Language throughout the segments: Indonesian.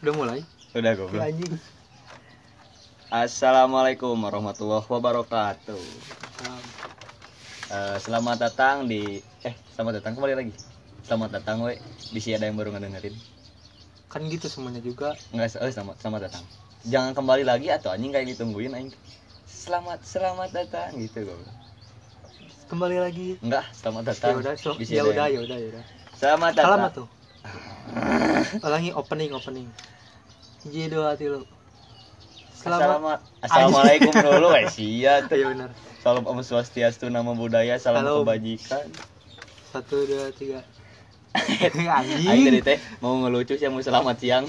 Udah mulai? Udah goblok. anjing. Assalamualaikum warahmatullahi wabarakatuh. Eh, selamat datang di eh selamat datang kembali lagi. Selamat datang we di si ada yang baru ngedengerin. Kan gitu semuanya juga. Enggak, eh, selamat selamat datang. Jangan kembali lagi atau anjing kayak ditungguin anjing. Selamat selamat datang gitu goblok. Kembali lagi. Enggak, selamat Ya datang. udah, so, ya udah, ya udah, ya udah. Selamat datang. tuh. Ulangi opening, opening. Hiji dua tilu. Selamat. Assalamu- Assalamualaikum dulu eh sia tuh. Ya benar. Salam Om Swastiastu, nama budaya, salam Salam. kebajikan. Satu dua tiga. Anjing. tadi teh mau ngelucu sih mau selamat siang.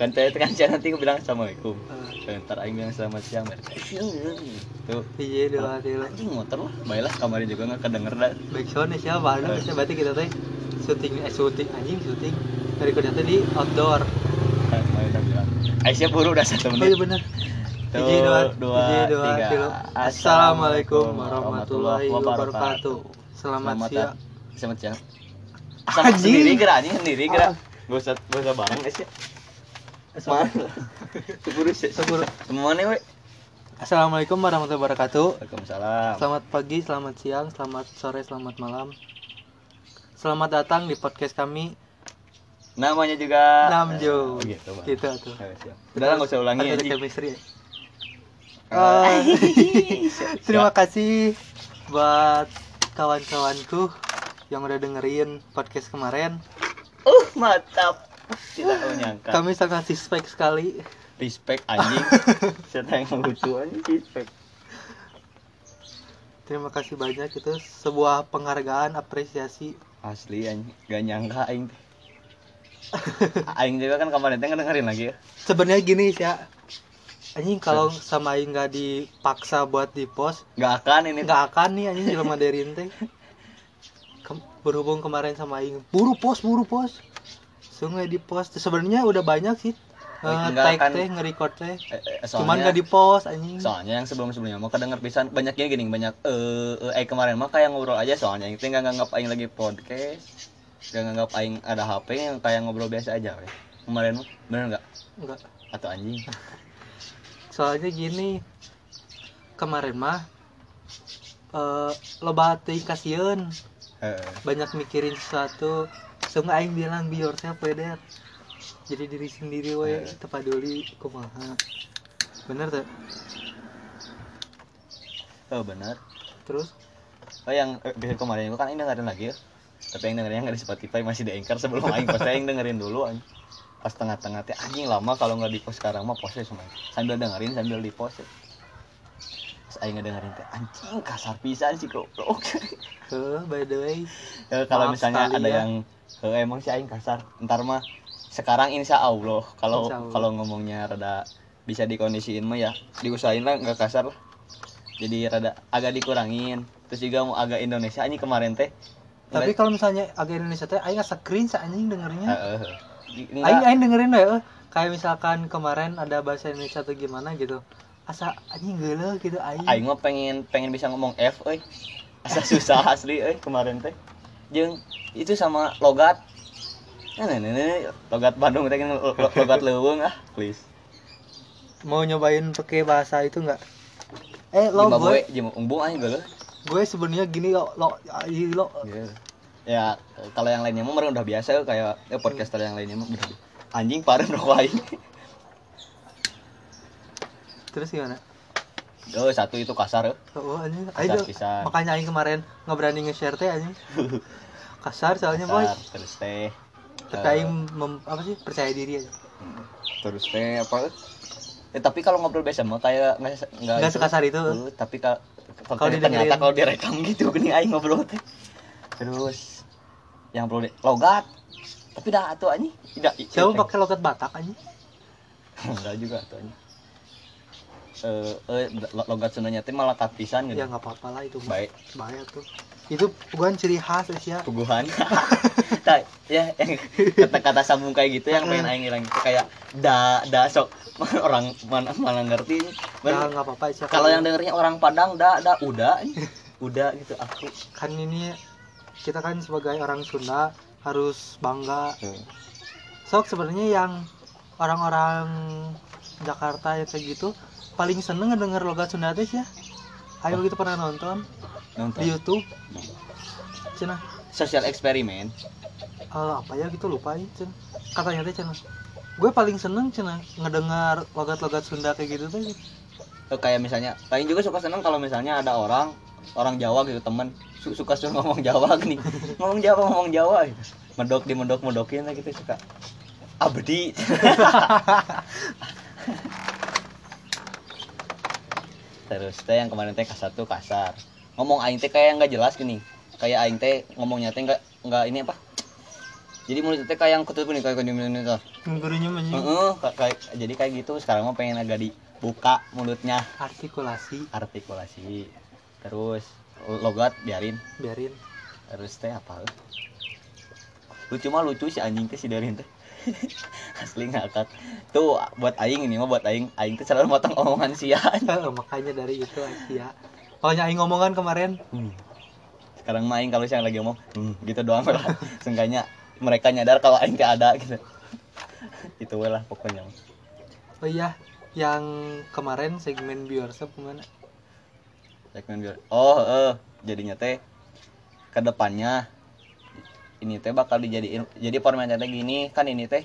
kan teh kan siang nanti aku bilang assalamualaikum. Eh, Ntar Aing bilang selamat siang. Tuh Hiji dua tilu. anjing motor lah. Baiklah kamarnya juga nggak kedenger dah. Backsound siapa? Ada bisa berarti kita teh syuting eh syuting anjing syuting dari kerja teh di outdoor. Aisyah buru udah satu Oh iya menit. benar. Tuh, Hiji dua, dua, dua, tiga. Assalamualaikum warahmatullahi wabarakatuh. Selamat, siang. dat- Selamat siang. Sama sendiri gerak anjing sendiri gerak. Ah. Gak usah gak usah bareng guys ya. Mana? Keburu sih. Keburu. Semua nih, we. Assalamualaikum warahmatullahi wabarakatuh. Waalaikumsalam. Selamat pagi, selamat siang, selamat sore, selamat malam. Selamat datang di podcast kami Namanya juga Namjo. Oh, gitu, Bang. Gitu tuh. Udah lah, nggak usah ulangi Ada chemistry. ya? Eh, Terima kasih buat kawan-kawanku yang udah dengerin podcast kemarin. Uh, mantap. Tidak menyangka. Kami sangat suspek sekali. Respect anjing. Siapa yang lucu anjing respect. Terima kasih banyak itu sebuah penghargaan apresiasi. Asli anjing, gak nyangka aing. teh. aing juga kan kemarin teh ngedengerin lagi ya. Sebenarnya gini sih ya. Anjing kalau sama aing nggak dipaksa buat di post, Gak akan ini. nggak akan nih anjing jelema derin teh. Kem- berhubung kemarin sama aing, buru post, buru post. Sungai di post. Sebenarnya udah banyak sih. Uh, nggak akan- teh, nge-record teh. Eh, eh, Cuman nggak di post anjing. Soalnya yang sebelum-sebelumnya mau kedenger pisan banyak gini gini banyak eh eh, eh kemarin mah kayak ngobrol aja soalnya yang nggak nganggap aing lagi podcast nggak nganggap aing ada HP yang kayak ngobrol biasa aja we. kemarin mah bener nggak Enggak. atau anjing Soalnya gini. Kemarin mah eh loba teh. Heeh. banyak mikirin sesuatu sungai aing bilang be yourself we jadi diri sendiri we Eh. tepaduli kumaha. Bener tuh oh benar terus? Oh yang eh, episode kemarin itu kan aing dengerin lagi ya. Tapi yang dengerinnya nggak di Spotify masih di Anchor sebelum aing post. Aing dengerin dulu anjing. pas tengah-tengah teh anjing lama kalau nggak di post sekarang mah postnya cuma sambil dengerin sambil di post ya. Terus aing ngedengerin teh anjing kasar pisan sih goblok. Eh by the way. Ya, kalau Maaf misalnya ada ya. yang eh, emang sih aing kasar ntar mah sekarang insya Allah kalau kalau ngomongnya rada bisa dikondisiin mah ya diusahain lah nggak kasar lah. Jadi rada agak dikurangin. Terus juga mau agak Indonesia ini kemarin teh. Tapi kalau misalnya agak Indonesia teh aing asa cringe anjing Eh, dengernya eh, eh. aing aing dengerin eh. kayak misalkan kemarin ada bahasa Indonesia atau gimana gitu. Asa anjing geuleuh gitu aing. Aing mah pengen pengen bisa ngomong F euy asa susah asli euy kemarin teh. Jeung itu sama logat Nah, nah, nah, nah, logat Bandung teh kan lo- lo- logat leuweung ah please mau nyobain pakai bahasa itu enggak eh lo gue umbung aing geuleuh gue sebenarnya gini lo lo ai, lo Gitu. Ya, kalau yang lainnya mah udah biasa kayak eh, podcaster yang lainnya mah udah anjing parah rokok terus gimana Oh, satu itu kasar. eh. Oh, anjing. Kasar Ayo, pisan. makanya aing kemarin nggak berani nge-share teh anjing. Kasar soalnya boy. Kasar, terus teh. Tapi mem- apa sih percaya diri aja. terus teh apa? Eh, tapi kalau ngobrol biasa mah kayak nggak nggak sekasar itu. Eh, tapi kalau Kalau ternyata kalau direkam gitu gini aing ngobrol teh. Terus yang perlu logat. Tapi dah atuh anjing. Tidak. Siapa pakai logat Batak anjing? Enggak juga atuh anjing. Eh, eh, lo- logat Sundanya teh malah pisan gitu. Ya nggak apa-apa lah itu. Baik. Bahaya tuh. Itu bukan ciri khas ya. puguhan tak ya yang kata-kata sambung kayak gitu yang pengen aing hilang itu kayak da da sok orang mana mana ngerti Ya Bener. nggak apa-apa sih. kalau yang dengernya orang Padang da da udah udah gitu aku kan ini kita kan sebagai orang Sunda harus bangga. Sok sebenarnya yang orang-orang Jakarta ya kayak gitu paling seneng ngedenger logat Sunda teh ya. Ayo gitu pernah nonton nonton. di YouTube. Cina. Social eksperimen eh, apa ya gitu lupa ya cina. Katanya teh cina. Gue paling seneng cina ngedengar logat-logat Sunda kayak gitu tuh Eh, kayak misalnya paling juga suka seneng kalau misalnya ada orang orang Jawa gitu temen. Su- suka suka ngomong Jawa gini ngomong Jawa ngomong Jawa gitu. Medok di medok medokin gitu suka. Abdi terus teh yang kemarin teh kasar tuh kasar. Ngomong aing teh kayak nggak jelas gini. Kayak aing teh ngomongnya teh nggak nggak ini apa? Jadi mulut teh kayak yang ketutup nih kayak gini gini tuh. Gurunya ka- kayak jadi kayak gitu. Sekarang mah pengen agak dibuka mulutnya. Artikulasi. Artikulasi. Terus logat biarin. Biarin. Terus teh apa? Lucu mah lucu si anjing teh si Darin teh asli ngakak tuh buat aing ini mah buat aing. Aing teh selalu motong omongan sia Eh, makanya dari itu Asia pokoknya aing ngomongan kemarin. Hmm. sekarang mah aing kalau siang lagi ngomong hmm, gitu doang lah. Seenggaknya mereka nyadar kalau aing teh ada gitu. Itu we lah pokoknya. Oh iya yang kemarin segmen viewership ke mana? Segmen biar oh eh jadinya teh ke depannya ini teh bakal dijadiin jadi formatnya teh gini. Kan ini teh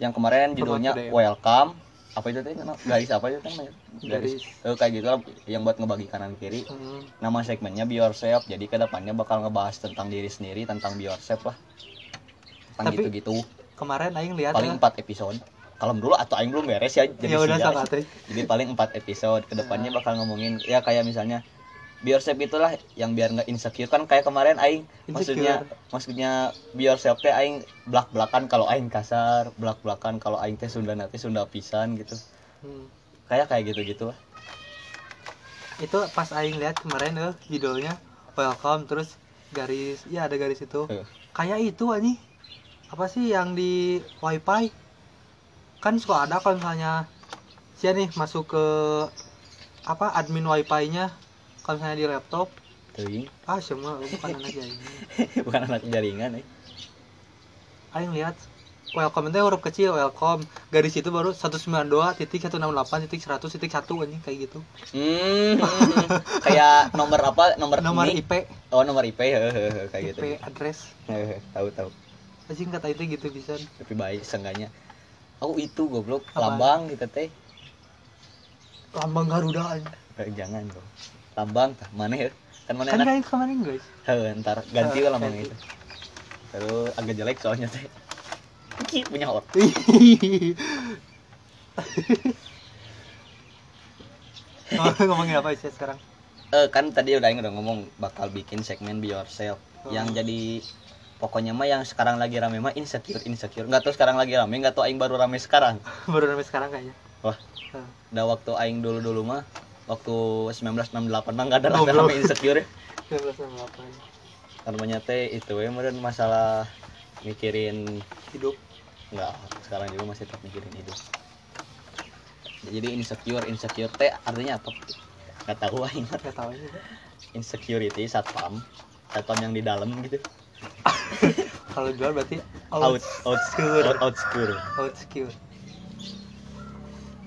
yang kemarin judulnya welcome. Apa itu teh? Garis apa itu teh? Namanya Garis. Eh, kayak gitu lah yang buat ngebagi kanan kiri. Hmm, nama segmennya be yourself jadi ke depannya bakal ngebahas tentang diri sendiri tentang be yourself lah. Tentang Tapi- gitu-gitu. kemarin aing lihat paling ya. empat episode. Kalau dulu atau aing belum beres ya jadi ya udah jadi paling empat episode ke depannya bakal ngomongin ya kayak misalnya yourself itulah yang biar nggak insecure. Kan kayak kemarin aing maksudnya maksudnya be yourself teh aing belak belakan kalau aing kasar belak belakan kalau aing teh sunda nanti sunda pisan gitu. Hmm. kayak kayak gitu gitu lah itu pas aing lihat kemarin eh judulnya welcome terus garis ya ada garis itu. Eh. kayak itu ani apa sih yang di wifi? Kan suka ada kalau misalnya sih nih masuk ke apa admin wifi nya kalau misalnya di laptop Teuing. ah semua bukan anak ini bukan anak jaringan eh. aing lihat. Welcome itu huruf kecil welcome. Garis itu baru 192 titik 168 titik 100 titik 1 anjing kayak gitu. Hmm, kayak nomor apa? Nomor, nomor ini? IP oh nomor IP heeh, kayak gitu. IP address tahu tahu. Anjing kata itu gitu bisa tapi baik seenggaknya. Oh itu goblok. Lambang gitu teh. Lambang Garuda anjing. Eh, jangan dong lambang tah mana ya? Kan mana kan enak. kemarin guys. Heh, ntar ganti lah ganti. itu. Terus agak jelek soalnya teh. Ki, punya orang Oh, ngomongin apa sih sekarang? Eh kan tadi udah udah ngomong bakal bikin segmen be yourself. Oh. yang jadi pokoknya mah yang sekarang lagi rame mah insecure insecure. Nggak tahu sekarang lagi rame nggak tahu aing baru rame sekarang. Baru sampai sekarang kayaknya. Wah. Udah waktu aing dulu dulu mah waktu 1968 mah nggak ada rame rame insecure ya 1998 namanya teh itu ya. Meren masalah mikirin hidup. Nggak sekarang juga masih tetap mikirin hidup. Jadi insecure insecure teh artinya apa? Nggak tahu aing nggak tahu aja insecurity satpam. Satpam yang di dalam gitu. Kalau jual berarti out out Outscure. out outscure. Outscure.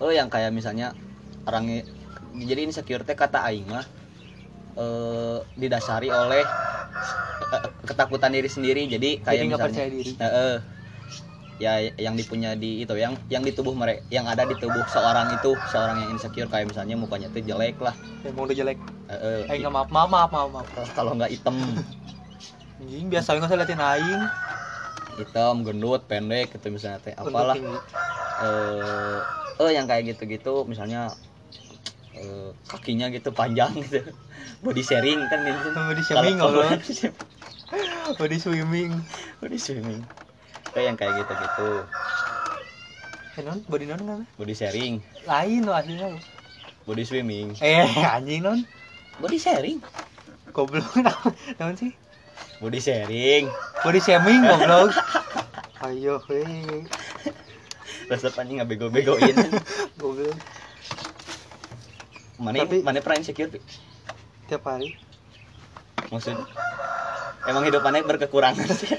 Oh yang kayak misalnya orangnya jadi insecure teh kata aing mah eh, didasari oleh eh, ketakutan diri sendiri. Jadi kayak jadi misalnya percaya diri. Eh, eh. ya yang dipunya di itu yang yang di tubuh mereka yang ada di tubuh seorang itu seorang yang insecure kayak misalnya mukanya tuh jelek lah. Emang udah jelek. Eh, eh, nggak maaf maaf maaf maaf, maaf. kalau nggak hitam. Anjing biasa nggak usah liatin aing. Hitam gendut pendek gitu misalnya teh apalah. eh eh yang kayak gitu-gitu misalnya eh, kakinya gitu panjang gitu. Body sharing kan ini Body shaming Kalau- body swimming. Body swimming. Kayak yang kayak gitu-gitu. Eh non body non nggak? Body sharing. Lain lo aslinya. Body swimming. Eh anjing non body sharing. Goblok naon sih? Body sharing. Body shaming goblok. Ayo hei resep anjing nggak bego-begoin. Goblok mana Tapi- mana pernah insecure Pi? tiap hari. Maksud emang hidup mana berkekurangan. Sih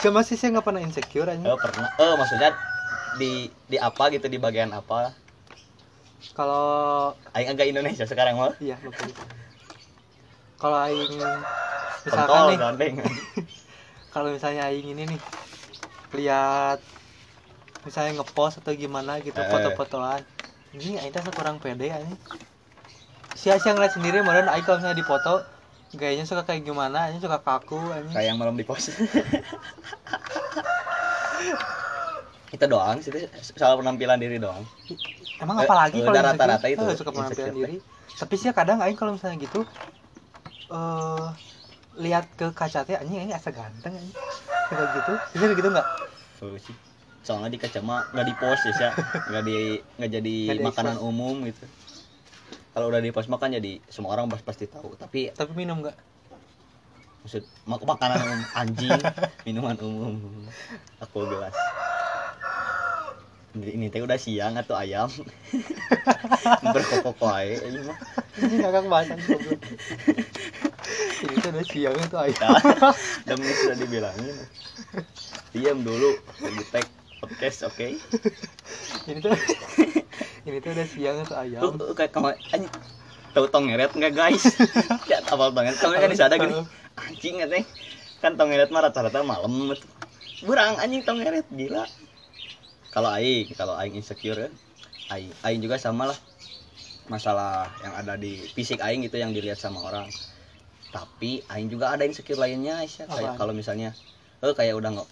Cuma sih saya nggak pernah insecure aja oh pernah. Oh maksudnya di di apa gitu di bagian apa? Kalau aing agak Indonesia sekarang mah. Iya betul. Kalau aing misalkan kontol nih gandeng. kalau misalnya aing ini nih lihat misalnya ngepost atau gimana gitu Eh. foto-fotoan ini teh kurang pede ini sia-sia ngeliat sendiri modern aing kalau misalnya dipoto gayanya suka kayak gimana aing suka kaku anjing. Kayak yang malam di pos. Kita doang sih soal penampilan diri doang. Emang apa lagi eh, kalau rata-rata itu, suka penampilan diri. Tapi sih kadang aing kalau misalnya gitu eh lihat ke kaca teh anjing ini asa ganteng anjing. Kayak gitu. Bisa gitu nggak. Soalnya di kaca mah nggak di post ya nggak di nggak jadi makanan umum gitu. Kalau udah di post makan jadi semua orang pas- pasti tahu. Tapi tapi minum nggak? Maksud mak makanan umum. Anjing minuman umum. Aku gelas. Ini, ini teh udah siang atau ayam? Berkokok wae ini mah. Ini ngakak bahasa goblok. Ini tuh udah siang itu ayam? Demi sudah dibilangin. Diam dulu lagi tag podcast oke. Ini tuh ini tuh udah siang ayam. Tuh, kayak kamu anjing tahu tong ngeret nggak guys? Ya apal banget. Kamu kan bisa ada gini. Anjing katanya kan tong ngeret mah rata-rata malam. Burang anjing tong ngeret gila. Kalau aing kalau aing insecure ya aing aing juga sama lah. Masalah yang ada di fisik aing gitu yang dilihat sama orang. Tapi aing juga ada insecure lainnya Aisyah. Kayak kalau misalnya eh kayak udah nggak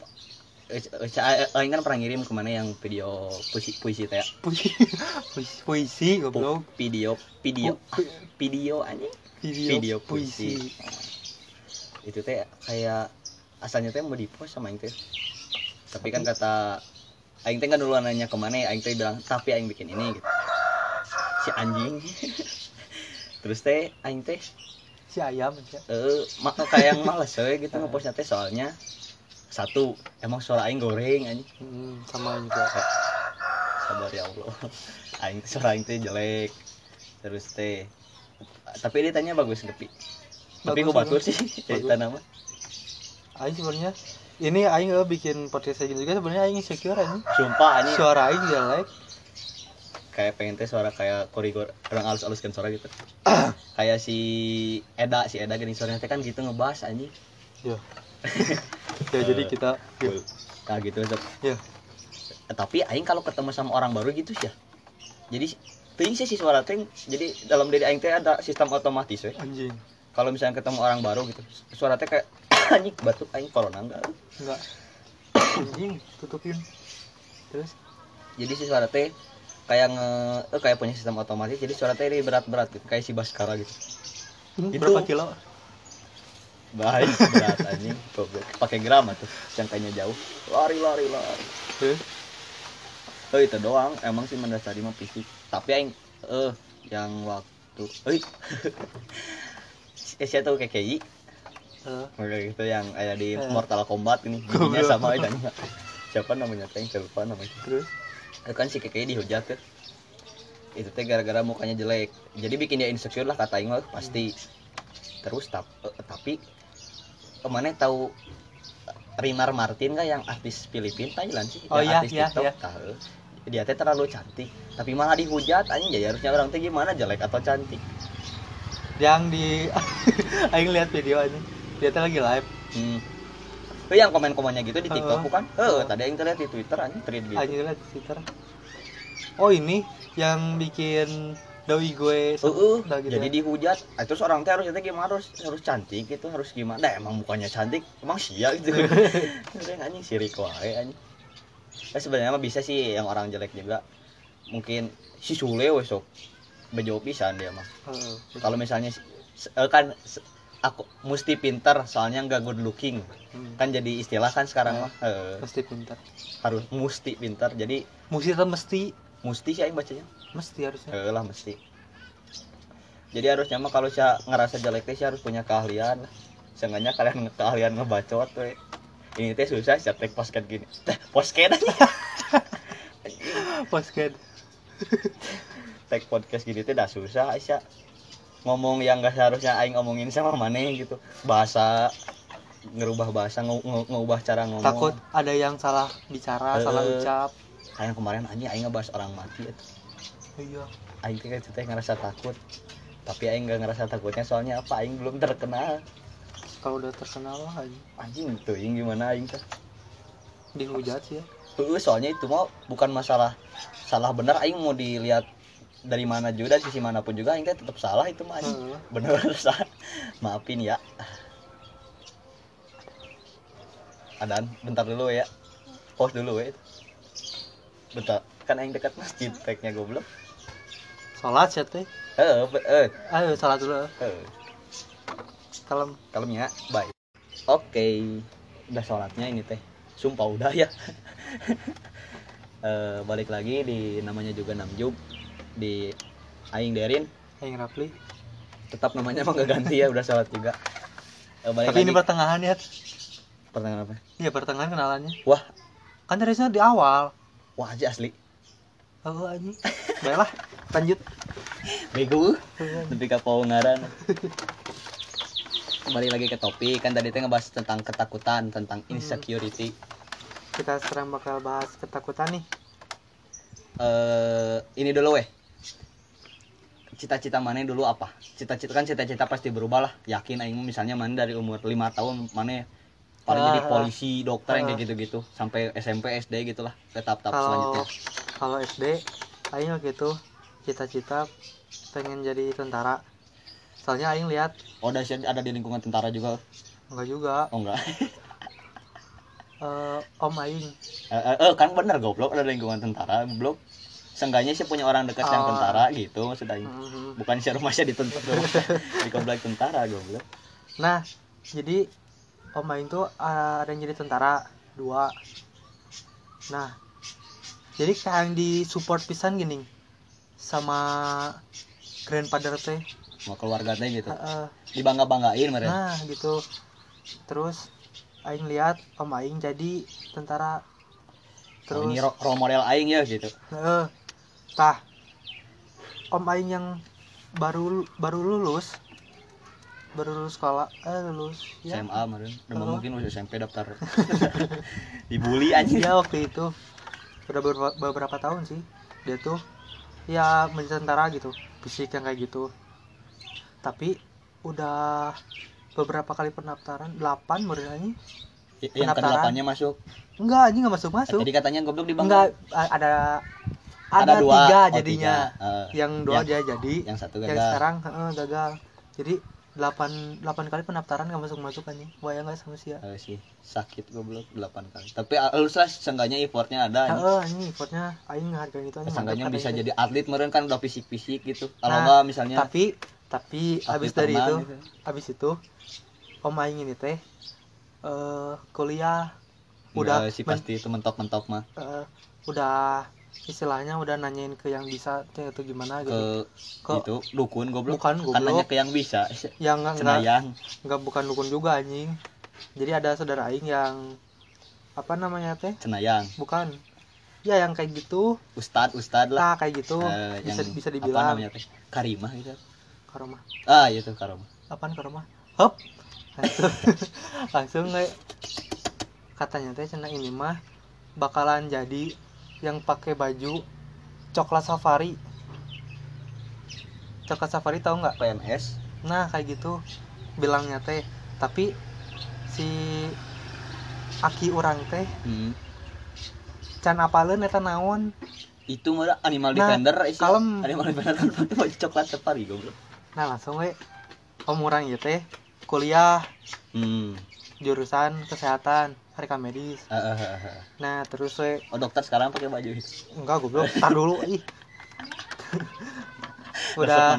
aing kan pernah ngirim ke mana yang video puisi puisi teh puisi. Puisi, puisi goblok. Video video. Pu- video anjing. video, video puisi, puisi. itu teh kayak asalnya teh mau di post sama aing teh. Tapi kan kata aing teh kan dulu nanya ke mana aing teh bilang tapi aing bikin ini gitu. Si anjing. Terus teh aing teh si ayam eh mak kayak yang males we gitu ngepostnya teh soalnya satu emang suara aing goreng anjing. Hmm, sama juga. Sabar ya Allah. Aing suara aing teh jelek. Terus teh tapi editanya bagus tapi tapi gue batur sih? Cerita nama? Aing sebenarnya ini aing eh, bikin podcast gitu juga sebenarnya aing insecure aing sumpah anjing. Suara aing jelek. Kayak pengen teh suara kayak korigor orang halus haluskan suara gitu. Kayak si Eda si Eda gini suaranya teh kan gitu ngebahas anjing ya ya jadi kita ya, nah gitu sob. ya. Eh, tapi aing kalau ketemu sama orang baru gitu sih ya jadi ting sih si suara ting jadi dalam diri aing teh ada sistem otomatis we anjing. Kalau misalnya ketemu orang baru gitu suara teh kayak anjing batuk aing corona enggak? Enggak. Anjing tutupin. Terus? Jadi si suara teh kayak nge eh, kayak punya sistem otomatis jadi suara teh ini berat-berat gitu kayak si Baskara gitu. Hmm, Itu- berapa kilo baik berat anjing. Pakai gram tuh jangkanya jauh. Lari lari lari. Terus oh itu doang. Emang sih mendasari mah fisik. Tapi aing eh yang waktu eh eh saya tahu kayak eh, kayak gitu yang ada di Eh. Mortal Kombat ini giginya Goblok. sama dan siapa namanya teh saya lupa namanya. Terus? Itu kan si KKI dihujat tuh. Itu teh gara-gara mukanya jelek. Jadi bikin dia insecure lah kata mah pasti. Terus tap, eh, tapi ke mana tahu Rinar Martin kan yang artis Filipina Thailand sih Oh, yang iya, artis iya, TikTok iya. Eh. dia teh terlalu cantik tapi malah dihujat anjing jadi harusnya orang teh gimana jelek atau cantik yang di aing lihat video aja dia tuh lagi live hmm. Oh, yang komen-komennya gitu di TikTok bukan? Eh, Heeh. tadi yang terlihat di Twitter anjing thread gitu. aja lihat di Twitter oh ini yang bikin doi gue Heeh, Udah gitu jadi ya. dihujat. Ah, terus orang teh harusnya gimana harus harus cantik gitu, harus gimana? Nah, emang mukanya cantik, emang sia gitu. Udah anjing sirik wae anjing. Nah, sebenarnya mah bisa sih yang orang jelek juga. Mungkin si Sule we sok bejo pisan dia mah. Heeh. Kalau misalnya eh, kan aku mesti pintar soalnya nggak good looking. Hmm. Kan jadi istilah kan sekarang mah. Eh, mesti pintar harus mesti pintar. Jadi mesti mesti mesti sih aing bacanya. Mesti harusnya Eh lah mesti. Jadi harusnya mah kalau saya ngerasa jelek teh saya harus punya keahlian. Seenggaknya kalian keahlian ngebacot we. Ini teh susah saya tag posket gini. Teh posket aja. posket tag podcast gini teh dah susah Aisyah. Ngomong yang gak seharusnya aing ngomongin sama maneh gitu. Bahasa ngerubah bahasa nge- nge- ngubah cara ngomong. takut ada yang salah bicara salah Eh. ucap kayak kemarin anjing aing ngebahas orang mati eta. Iya. Aing teh teh ngerasa takut. Tapi aing nggak ngerasa takutnya soalnya apa? Aing belum terkenal. Kalau udah terkenal lah aja anjing tuh aing gimana aing teh? Dihujat sih ya. Heeh, soalnya itu mah bukan masalah salah benar aing mau dilihat dari mana juga dari sisi mana pun juga aing teh tetap salah itu mah anjing. Heeh. bener salah. Maafin ya. Adan bentar dulu ya. Pause dulu ya. Bentar. Kan aing dekat masjid tagnya goblok sholat sih teh? Eh eh. Ayo sholat dulu. Eh kalem. Kalemnya baik. Oke udah sholatnya ini teh. Sumpah udah ya. Eh, balik lagi di namanya juga Namjub di Aing Derin. Aing rapli tetap namanya emang gak ganti ya udah sholat juga. Balik tapi ini lagi. pertengahan ya. Pertanyaan apa? Iya pertengahan kenalannya. Wah. Kan terusnya di awal. Wah aja asli. Oh anjing baiklah lanjut. Bego. Tapi ngaran kembali lagi ke topik. Kan tadi teh ngebahas tentang ketakutan tentang insecurity. Kita sekarang bakal bahas ketakutan nih. Eh ini dulu weh. Cita-cita mana dulu apa? Cita-cita kan cita-cita pasti berubah lah. Yakin aing misalnya mana dari umur lima tahun mana paling Ah, jadi ah. polisi dokter yang Ah. kayak gitu-gitu. Sampai SMP SD gitulah ke tahap-tahap kalau selanjutnya. kalau SD aing waktu itu cita-cita pengen jadi tentara. Soalnya aing lihat oh ada ada di lingkungan tentara juga. Enggak juga. Oh enggak. Eh, om aing. Eh, eh, eh, kan bener goblok ada lingkungan tentara goblok. Seenggaknya sih punya orang dekat yang Oh. tentara gitu maksudnya Mhm. bukan si rumahnya di tentara di komplek tentara goblok. Nah jadi om aing tuh eh, ada yang jadi tentara dua. Nah jadi kayak yang di support pisan gini sama grandfather teh. Mau keluarga teh gitu. Eh, dibangga banggain mereka nah gitu. Terus aing lihat om aing jadi tentara. Oh, terus ini ro- role model aing ya gitu. Heeh. tah om aing yang baru baru lulus baru lulus sekolah eh lulus ya. SMA kemarin udah Oh. mungkin udah SMP daftar. Dibully anjing. Ya waktu itu. Udah beberapa, beberapa tahun sih dia tuh ya menjadi tentara gitu fisik yang kayak gitu. Tapi udah beberapa kali pendaftaran 8 menurut anjing Y- yang pendaftaran. kedelapannya masuk? Enggak anjing nggak masuk masuk. Jadi katanya goblok dibangga enggak a- ada ada, Ada dua. tiga Oh, jadinya. tiga. Eh, yang dua yang- dia jadi yang satu yang gagal. sekarang heeh, gagal. Jadi 8 8 kali pendaftaran nggak masuk masuk anjing. Bayang nggak sama sih ya Eh, sih. Sakit goblok 8 kali. Tapi ah, lu lah seenggaknya effortnya ada anjing. heeh anjing effortnya aing hargain itu anjing seenggaknya bisa jadi atlet meren kan udah fisik-fisik gitu. Kalau Nah, misalnya tapi tapi habis dari itu gitu. habis itu om aing ini teh eh kuliah udah udah sih men- pasti itu mentok-mentok mah. eh, udah istilahnya udah nanyain ke yang bisa itu gimana gitu. Ke itu dukun goblok. bukan kan nanya goblok ke yang bisa. Yang enggak enggak cenayang. Enggak bukan dukun juga anjing. Jadi ada saudara aing yang apa namanya teh? Cenayang. Bukan. Ya yang kayak gitu. Ustad ustad lah. Lah kayak gitu. Eh, bisa yang bisa apa dibilang. namanya teh? Karimah gitu. Karomah. Ah itu karimah apaan karomah? Hop. Langsung. Langsung kayak katanya teh cina ini mah bakalan jadi yang pakai baju coklat safari. Coklat safari tahu nggak? PNS nah kayak gitu. Bilangnya teh. Tapi si aki orang teh hmm. can apaleun eta naon? Itu mah animal Nah, defender isi kalem. animal defender kan pakai baju coklat safari goblok. Nah langsung we. Om orang ieu teh kuliah hmm. jurusan kesehatan harika medis. Ah, ah, ah, ah. nah terus we oh dokter sekarang pakai baju itu? Enggak goblok. Tar dulu ih. Udah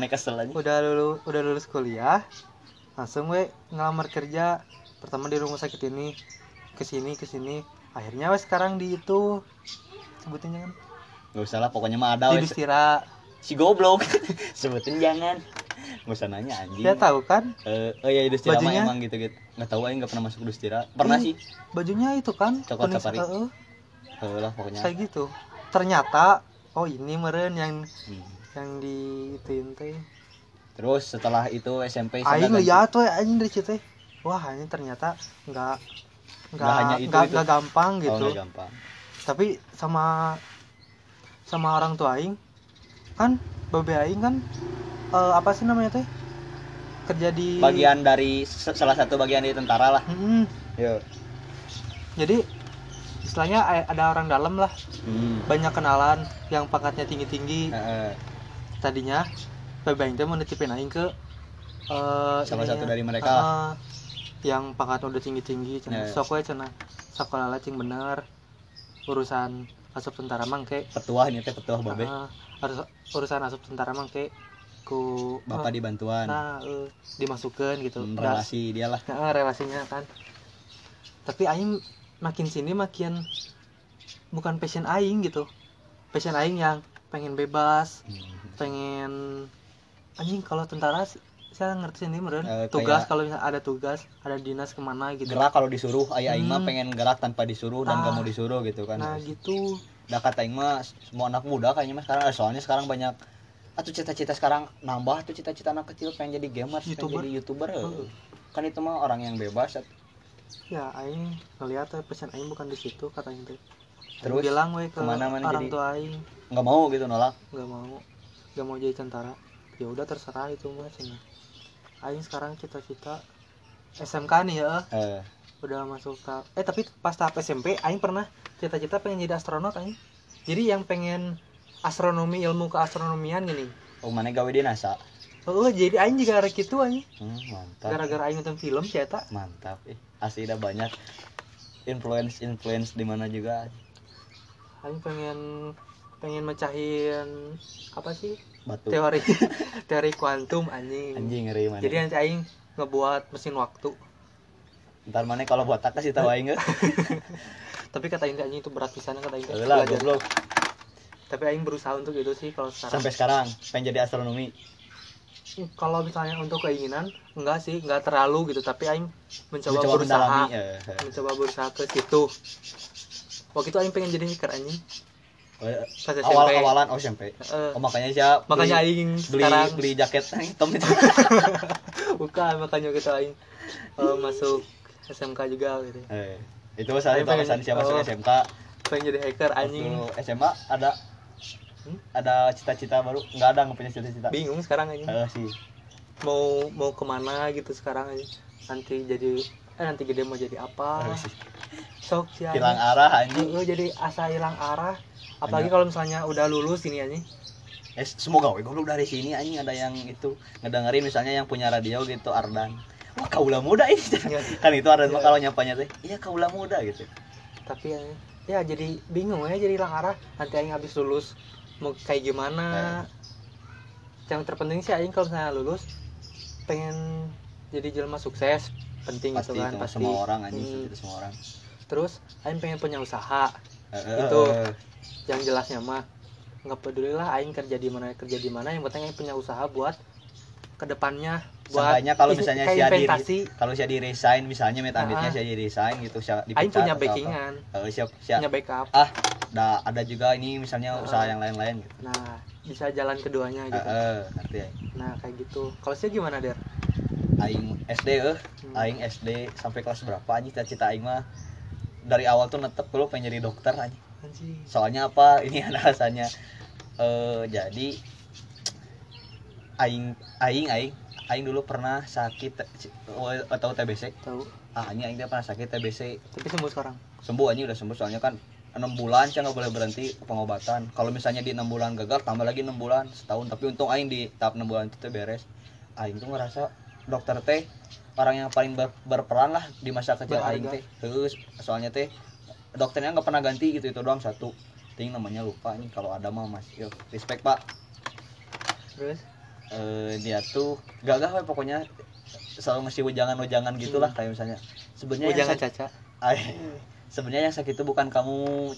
udah lulus udah lulus kuliah. Langsung we ngelamar kerja. Pertama di rumah sakit ini. Ke sini ke sini akhirnya we sekarang di itu. Sebutin jangan. Nggak usah lah pokoknya mah ada di we. Dustira si goblok. Sebutin jangan nggak usah nanya anjing. Dia tahu kan? Eh, oh iya Dustira mah Bajunya? emang gitu gitu nggak tahu aja nggak pernah masuk Dustira pernah Ih. sih. bajunya itu kan? Coklat kuning- safari. heeh, Eh, lah pokoknya. Kayak gitu. Ternyata oh ini meren yang Hmm. yang di teh. Terus setelah itu SMP aing lihat tuh anjing dari situ. Wah ini ternyata nggak Nggak hanya itu, nggak itu. nggak gampang Oh, gitu. nggak gampang. Tapi sama sama orang tua aing kan babe aing kan eh, apa sih namanya teh kerja di bagian dari salah satu bagian di tentara lah Mm-mm. yo jadi istilahnya ada orang dalam lah hmm. banyak kenalan yang pangkatnya tinggi tinggi Heeh. tadinya babe aing teh mau nitipin aing ke eh, salah ininya. satu dari mereka Heeh. yang pangkat udah tinggi tinggi cenah Ya. sok we cenah sekolah cing bener urusan asup tentara mangke petuah ini teh petuah babe urusan asup tentara mangke ku bapak eh, di bantuan nah eh, dimasukkan gitu. Hmm, relasi dia lah. Nah, relasinya kan. Tapi aing makin sini makin bukan passion aing gitu. Passion aing yang pengen bebas Hmm. pengen anjing kalau tentara saya ngerti sendiri meren. Eh, tugas kayak- kalau ada tugas ada dinas ke mana gitu. Gerak kalau disuruh. Ayah aing mah Hmm. pengen gerak tanpa disuruh dan Ah. gak mau disuruh gitu kan. Nah gitu Dah kata mah semua anak muda kayaknya mah sekarang eh, soalnya sekarang banyak atau cita-cita sekarang nambah tuh cita-cita anak kecil pengen jadi gamer pengen YouTuber. jadi youtuber eh. Kan itu mah orang yang bebas ya aing ngeliat eh, passion aing bukan di situ kata aing teh Aing Terus, bilang we ke ke mana mana orang jadi? tua aing. Nggak mau gitu nolak? Nggak mau. Nggak mau jadi tentara. Ya udah terserah itu mah cenah aing sekarang cita-cita SMK nih ya eh, udah masuk tahap eh tapi pas tahap SMP aing pernah cita-cita pengen jadi astronot aing. Jadi yang pengen astronomi ilmu keastronomian gini. Oh mana gawe di NASA? Oh jadi aing juga gara gitu aing. Hmm, mantap. Gara-gara aing nonton film cerita mantap eh. asli udah banyak influence influence di mana juga. Aing pengen pengen mecahin apa sih? Batu. Teori. Teori kuantum anjing. Anjing ngeri mana? Jadi nanti aing ngebuat mesin waktu ntar mana kalau buat takas kita aing nggak tapi kata aing itu berat pisan kata aing lah goblok. Tapi aing berusaha untuk itu sih kalau sekarang. Sampai sekarang pengen jadi astronomi. Kalau misalnya untuk keinginan enggak sih enggak terlalu gitu. Tapi aing mencoba, mencoba berusaha. mendalami eh. mencoba berusaha ke situ. Waktu itu aing pengen jadi hacker anjing. Eh, pas SMP awal awalan oh SMP Eh, oh makanya siapa makanya aing beli sekarang beli jaket hitam itu. Bukan makanya gitu aing eh, masuk SMK juga gitu eh, itu satu pengen- alasan siapa masuk oh. SMK pengen jadi hacker anjing. SMA ada Hmm? ada cita-cita baru? Nggak ada nggak punya cita-cita. Bingung sekarang anjing. Eh, sih. Mau mau ke mana gitu sekarang aja nanti jadi eh nanti gede mau jadi apa? Sih. sok sih hilang arah anjing. Heeh, jadi asa hilang arah. Apalagi kalau misalnya udah lulus ini anjing. Eh, semoga we goblok dari sini anjing. Ada yang itu ngedengerin misalnya yang punya radio gitu Ardan wah kaula muda ini. Iya. kan itu mah Iya. kalau nyapanya teh. Iya kaula muda gitu. Tapi ya, ya jadi bingung ya jadi hilang arah. Nanti aing habis lulus mau kayak gimana? Yang terpenting sih aing kalau misalnya lulus pengen jadi jelma sukses penting pasti gitu kan itu pasti. semua orang anjing Hmm. itu semua orang. Terus aing pengen punya usaha eh, Itu. eh, yang jelasnya mah nggak peduli lah aing kerja di mana kerja di mana. Yang penting aing punya usaha buat ke depannya Seenggaknya kalau is- misalnya si Adi kalau si Adi resign misalnya met ambitnya Ah. si Adi resign gitu si aing punya backingan. Eh, siap siap. Punya backup. Ada ada juga ini misalnya Ah. usaha yang lain-lain gitu. Nah bisa jalan keduanya gitu. Eh, nanti ya. nah kayak gitu. Kalau sih gimana der? Aing SD eh. Hmm. aing SD sampai kelas berapa anjing? Cita-cita aing mah dari awal tuh netep dulu pengen jadi dokter anjing. Anjing. soalnya apa? Ini ada alasannya. Eh jadi aing aing aing aing dulu pernah sakit atau TBC tahu. Ah anjing aing dia pernah sakit TBC tapi sembuh sekarang? Sembuh anjing udah sembuh. Soalnya kan enam bulan saya nggak boleh berhenti pengobatan. Kalau misalnya di enam bulan gagal tambah lagi enam bulan setahun. Tapi untung aing di tahap enam bulan itu beres. Aing tuh ngerasa dokter teh orang yang paling ber- berperan lah di masa kecil aing teh. Terus soalnya teh dokternya nggak pernah ganti gitu itu doang satu. Ting namanya lupa nih kalau ada mah mas yo respect pak. Terus Eh, dia tuh gagah we pokoknya selalu ngasih ujangan ujangan gitulah Hmm. kayak misalnya sebenarnya yang jangan sakit- caca sebenarnya yang sakit itu bukan kamu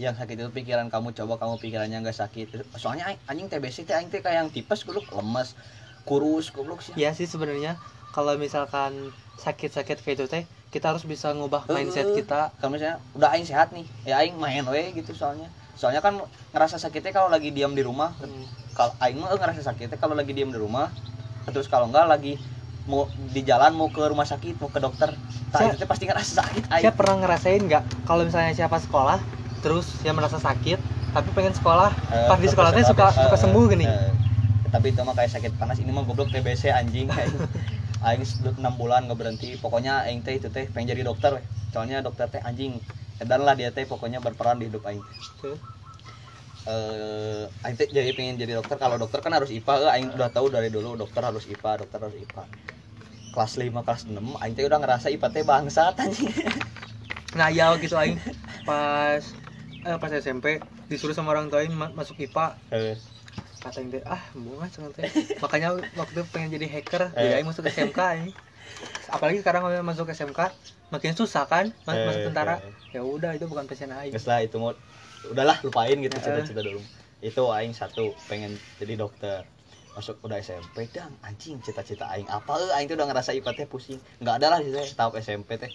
yang sakit itu pikiran kamu coba kamu pikirannya nggak sakit soalnya anjing TBC teh aing teh kayak yang tipes goblok lemes kurus goblok sih ya sih sebenarnya kalau misalkan sakit-sakit kayak itu teh kita harus bisa ngubah Heeh. mindset kita kalau misalnya udah aing sehat nih ya aing main we gitu soalnya soalnya kan ngerasa sakitnya kalau lagi diam di rumah Hmm. Kalau aing mah ngerasa sakitnya kalau lagi diam di rumah. Terus kalau enggak lagi mau di jalan mau ke rumah sakit mau ke dokter. Saya- itu pasti ngerasa sakit aing. saya pernah ngerasain nggak? Kalau misalnya siapa sekolah terus dia merasa sakit tapi pengen sekolah. Eh, pas di ke sekolah teh suka eh, suka eh, sembuh gini. Eh. tapi itu mah kayak sakit panas. Ini mah goblok TBC anjing. Aing aing 6 bulan nggak berhenti. Pokoknya aing teh itu teh pengen jadi dokter. Soalnya dokter teh anjing. Edan lah dia teh pokoknya berperan di hidup aing Eh aing teh jadi pengen jadi dokter. Kalau dokter kan harus IPA eh, aing udah tahu dari dulu dokter harus IPA dokter harus IPA kelas 5 kelas 6 aing teh udah ngerasa IPA teh bangsat anjing. Nah iya gitu aing. Pas eh, pas SMP disuruh sama orang tua aing ma- masuk IPA Eh, kata aing teh ah bunga cenah teh. Makanya waktu itu pengen jadi hacker Eh. jadi aing masuk SMK ini apalagi sekarang kalau masuk SMK makin susah kan mas- Eh, masuk tentara. Eh. ya udah itu bukan passion aing. Geus lah itu mau udahlah lupain gitu cita-cita dulu. Itu aing satu pengen jadi dokter. Masuk udah SMP dang anjing cita-cita aing apa eh aing tuh udah ngerasa IPA teh pusing. Enggak ada lah di teh tahap SMP teh.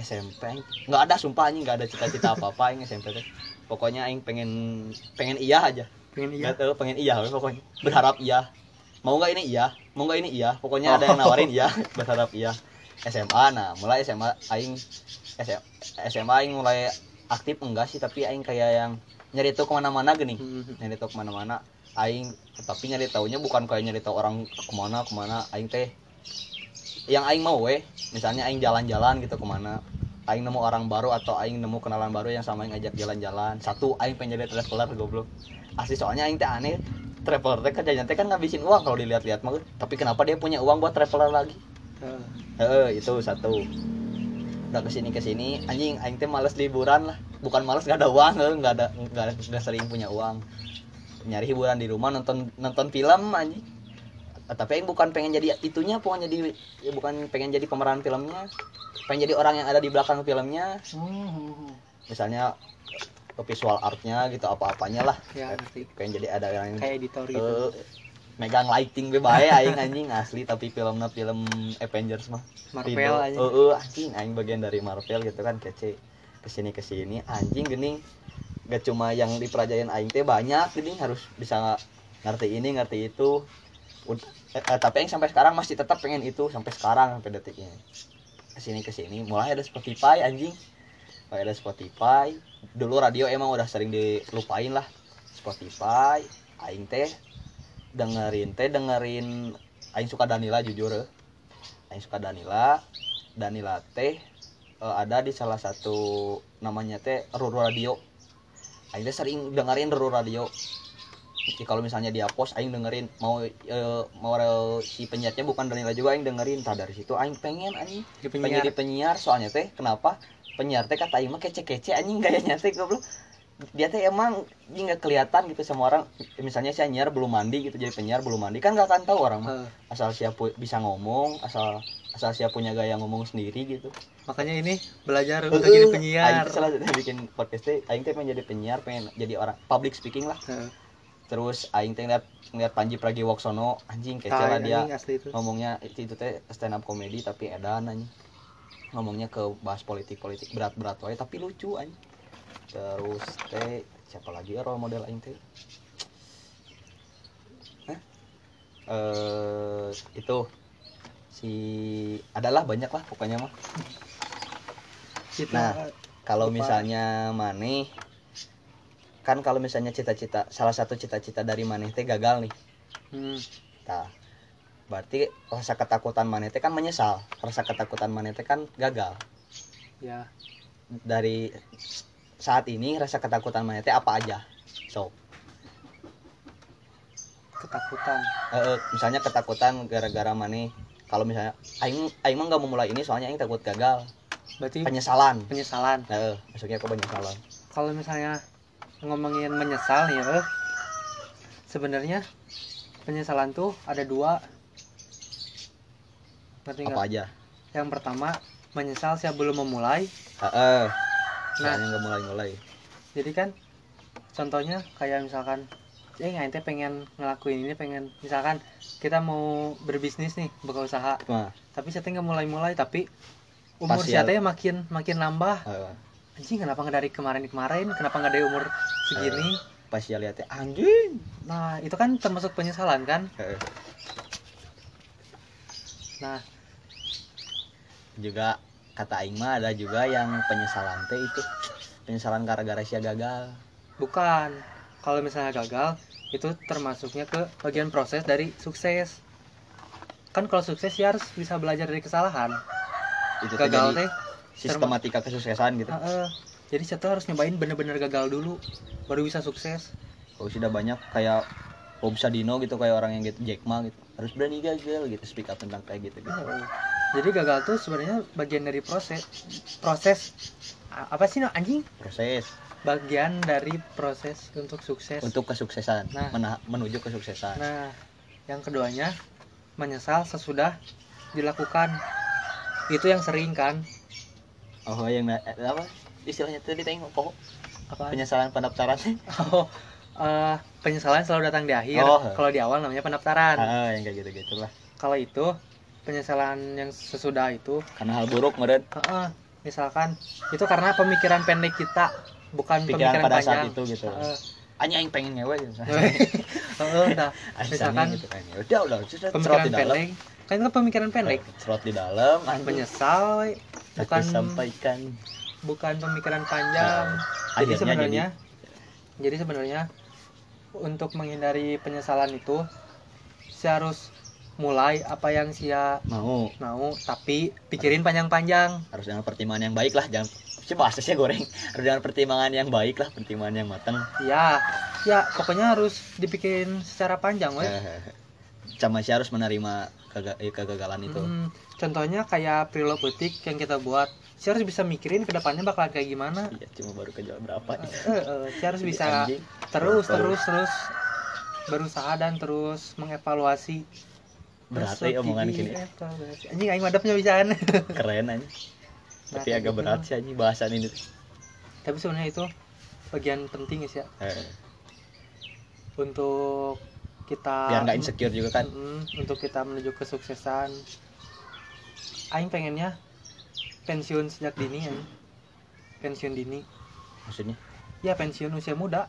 SMP aing enggak ada sumpah anjing enggak ada cita-cita apa-apa aing SMP teh. Pokoknya aing pengen pengen iya aja. pengen iya Nggak tahu pengen iya pokoknya. Berharap iya. Mau nggak ini iya, mau nggak ini iya. Pokoknya ada yang nawarin iya, berharap iya. SMA nah, mulai SMA aing SMA, SMA aing mulai aktif enggak sih tapi aing kayak yang nyari tahu ke mana-mana gini. Hmm. nyari tahu ke mana-mana aing tapi nyari taunya bukan kayak nyari tahu orang ke mana ke mana. Aing teh yang aing mau weh misalnya aing jalan-jalan gitu ke mana. Aing nemu orang baru atau aing nemu kenalan baru yang sama aing ngajak jalan-jalan. Satu aing pengen jadi traveler goblok. Asli soalnya aing teh aneh traveler teh kerjanya teh kan ngabisin uang kalau dilihat-lihat mah. Tapi kenapa dia punya uang buat traveler lagi? Eh, Heeh, itu satu. Udah ke sini ke sini, anjing, aing teh males liburan lah. Bukan males gak ada uang, nggak ada nggak ada- nggak sering punya uang. Nyari hiburan di rumah nonton nonton film anjing. Eh, Tapi aing bukan pengen jadi itunya, bukan jadi ya bukan pengen jadi pemeran filmnya. Pengen jadi orang yang ada di belakang filmnya. Misalnya visual artnya gitu apa-apanya lah. ya Pengen jadi ada yang kayak editor gitu eh, megang lighting be bae aing anjing. Asli tapi filmnya film Avengers mah. Marvel aja. Oh, oh, anjing aing bagian dari Marvel gitu kan kece. Ke sini ke sini anjing gening gak cuma yang dipelajarin aing teh banyak gening harus bisa ngerti ini ngerti itu. Ud- eh, tapi aing sampai sekarang masih tetap pengen itu sampai sekarang sampai detik ini. Ke sini ke sini mulai ada Spotify anjing. Mulai ada Spotify. Dulu radio emang udah sering dilupain lah Spotify. Aing teh dengerin teh dengerin aing suka Danila jujur eh. Aing suka Danila. Danila teh eh, ada di salah satu namanya teh Ruru Radio. Aing teh sering dengerin Ruru Radio. Jadi kalau misalnya dia post Aing dengerin. Mau eh, mau si penyiarnya bukan Danila juga Aing dengerin. Tah dari situ Aing pengen Aing di pengen penyiar. jadi penyiar. Soalnya teh kenapa? Penyiar teh kata Aing mah kece-kece anjing gayanya teh goblok dia teh emang dia nggak kelihatan gitu sama orang. Misalnya si penyiar belum mandi gitu jadi penyiar belum mandi kan nggak akan tahu orang mah. Asal siap pu- bisa ngomong asal asal siap punya gaya ngomong sendiri gitu. Makanya ini belajar untuk jadi Aing penyiar teh salah satu bikin podcast teh aing teh pengen jadi penyiar pengen jadi orang public speaking lah. Eh, terus aing teh ngeliat ngeliat Panji Pragiwaksono anjing kece ah, lah dia. itu ngomongnya itu, itu teh stand up comedy tapi edan anjing. Ngomongnya ke bahas politik politik berat berat wae tapi lucu anjing terus teh siapa lagi ya role model aing teh eh itu si adalah banyak lah pokoknya mah Nah. kalau misalnya maneh kan kalau misalnya cita-cita salah satu cita-cita dari maneh teh gagal nih hmm, Nah, berarti rasa ketakutan maneh teh kan menyesal. Rasa ketakutan maneh teh kan gagal. ya Dari saat ini rasa ketakutan maneh teh apa aja? So, ketakutan eh, misalnya ketakutan gara-gara maneh kalau misalnya aing aing mah nggak mau mulai ini soalnya aing takut gagal. berarti Penyesalan. penyesalan eh, maksudnya aku penyesalan. kalau misalnya ngomongin menyesal ya sebenarnya penyesalan tuh ada dua nggak Apa aja? yang pertama menyesal saya belum memulai Heeh. Nah. Soalnya nggak mulai-mulai. jadi kan contohnya kayak misalkan eh nggak ente pengen ngelakuin ini pengen misalkan kita mau berbisnis nih buka usaha Nah, tapi saya nggak mulai-mulai tapi umur saya ya- makin makin nambah heeh. anjing kenapa nggak dari kemarin-kemarin kenapa nggak dari umur segini pas dia lihatnya anjing. nah itu kan termasuk penyesalan kan Heeh. nah juga kata aing mah ada juga yang penyesalan teh itu. Penyesalan gara-gara sia gagal. Bukan. Kalau misalnya gagal itu termasuknya ke bagian proses dari sukses. Kan kalau sukses ya harus bisa belajar dari kesalahan. Itu gagal jadi teh sistematika kesuksesan gitu. Heeh. jadi saya tuh harus nyobain bener-bener gagal dulu baru bisa sukses. Kalau sudah banyak kayak Bob Sadino gitu kayak orang yang gitu Jack Ma gitu. Harus berani gagal gitu speak up tentang kayak gitu gitu Heeh. Jadi gagal tuh sebenarnya bagian dari proses proses apa sih no, anjing proses bagian dari proses untuk sukses untuk kesuksesan Nah. mena- menuju kesuksesan Nah, yang keduanya menyesal sesudah dilakukan. Itu yang sering kan? oh yang eh, apa istilahnya tadi tengok pokok Apa? penyesalan pendaftaran Oh, eh, penyesalan selalu datang di akhir. Oh. Kalau di awal namanya pendaftaran. ah yang kayak gitu gitulah Kalau itu penyesalan yang sesudah itu, karena hal buruk meren heeh, misalkan. Itu karena pemikiran pendek kita, bukan pikiran pemikiran pada panjang. saat itu gitu. Hanya yang pengen ngewe gitu. Heeh, nah, Misalkan gitu kan udah udah sudah pemikiran pendek, kan itu pemikiran pendek. cerot di dalam anjing. Aku bukan sampaikan bukan pemikiran panjang. Nah, jadi sebenarnya jadi sebenarnya untuk menghindari penyesalan itu harus mulai apa yang saya mau. mau tapi pikirin panjang-panjang. Harus dengan pertimbangan yang baik lah jangan sih bahasanya goreng. Harus dengan pertimbangan yang baik lah pertimbangan yang matang. Ya ya pokoknya harus dipikirin secara panjang weh. Eh, sama sih harus menerima kega- eh, kegagalan itu. Hmm, contohnya kayak preload butik yang kita buat. Saya harus bisa mikirin ke depannya bakalan kayak gimana. Iya cuma baru kejual berapa Eh, eh, saya harus bisa Terus. terus terus berusaha dan terus mengevaluasi berat ya omongan gini. anjing aing madapnya bisaan keren aja Nah, tapi agak gitu. berat sih aja bahasan ini. Tapi sebenarnya itu bagian penting ya. Eh, untuk kita biar nggak insecure juga kan? Untuk kita menuju kesuksesan. Aing pengennya pensiun sejak dini ya pensiun dini. Maksudnya? Ya pensiun usia muda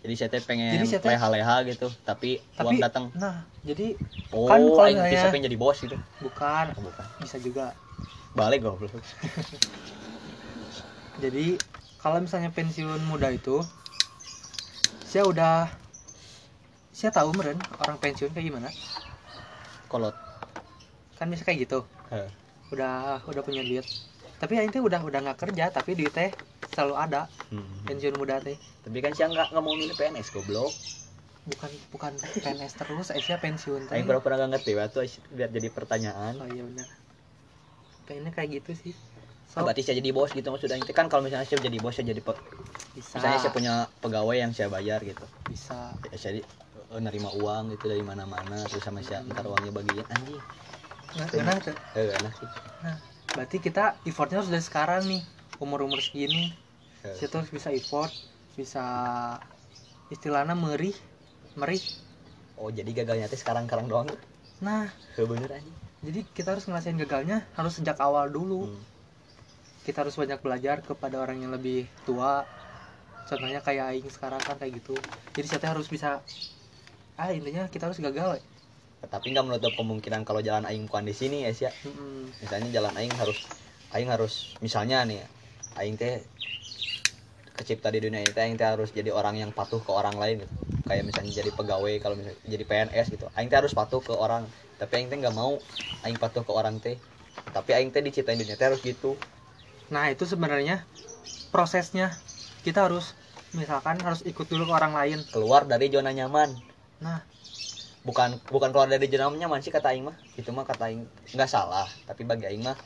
jadi saya teh pengen Jadi teh- leha-leha gitu tapi, tapi uang datang. nah jadi oh kan kalau misalnya- bisa pengen jadi bos gitu? Bukan. Oh, bukan. Bisa juga. Balik goblok. Jadi kalau misalnya pensiun muda itu saya udah saya tahu meren orang pensiun kayak gimana. Kolot. Kan bisa kayak gitu. Eh, udah udah punya duit tapi aing teh udah udah nggak kerja tapi duit teh selalu ada. Hmm. pensiun muda teh. Tapi kan siang nggak nggak mau milih PNS goblok. Bukan bukan PNS terus Aisyah pensiun teh. Aing pernah pernah nggak ngerti waktu biar jadi pertanyaan. Oh iya benar. Kayaknya kayak gitu sih. Oh, so berarti saya jadi bos gitu maksudnya. Itu kan kalau misalnya saya jadi bos saya jadi pe- bisa. misalnya saya punya pegawai yang saya bayar gitu. Bisa. Ya, saya di- eh, nerima uang gitu dari mana-mana terus sama saya ntar uangnya bagian anjing. Nah, enak tuh. eh enak sih berarti kita effortnya harus dari sekarang nih umur umur segini. Eh, kita harus bisa effort bisa istilahnya merih merih. Oh jadi gagalnya teh sekarang sekarang doang nah Eh, bener anjing jadi kita harus ngerasain gagalnya harus sejak awal dulu. Hmm. kita harus banyak belajar kepada orang yang lebih tua. Contohnya kayak Aing sekarang kan kayak gitu. Jadi saya harus bisa ah intinya kita harus gagal ya. Tapi nggak menutup kemungkinan kalau jalan aing bukan di sini ya sih misalnya jalan aing harus aing harus misalnya nih aing teh kecipta di dunia itu aing teh harus jadi orang yang patuh ke orang lain gitu. Kayak misalnya jadi pegawai kalau misalnya jadi PNS gitu. Aing teh harus patuh ke orang tapi aing teh nggak mau aing patuh ke orang teh. Tapi aing teh diciptain dunia teh harus gitu. Nah itu sebenarnya prosesnya. Kita harus misalkan harus ikut dulu ke orang lain. Keluar dari zona nyaman. Nah bukan bukan keluar dari zona nyaman sih kata aing mah. Itu mah kata aing nggak salah. Tapi bagi aing mah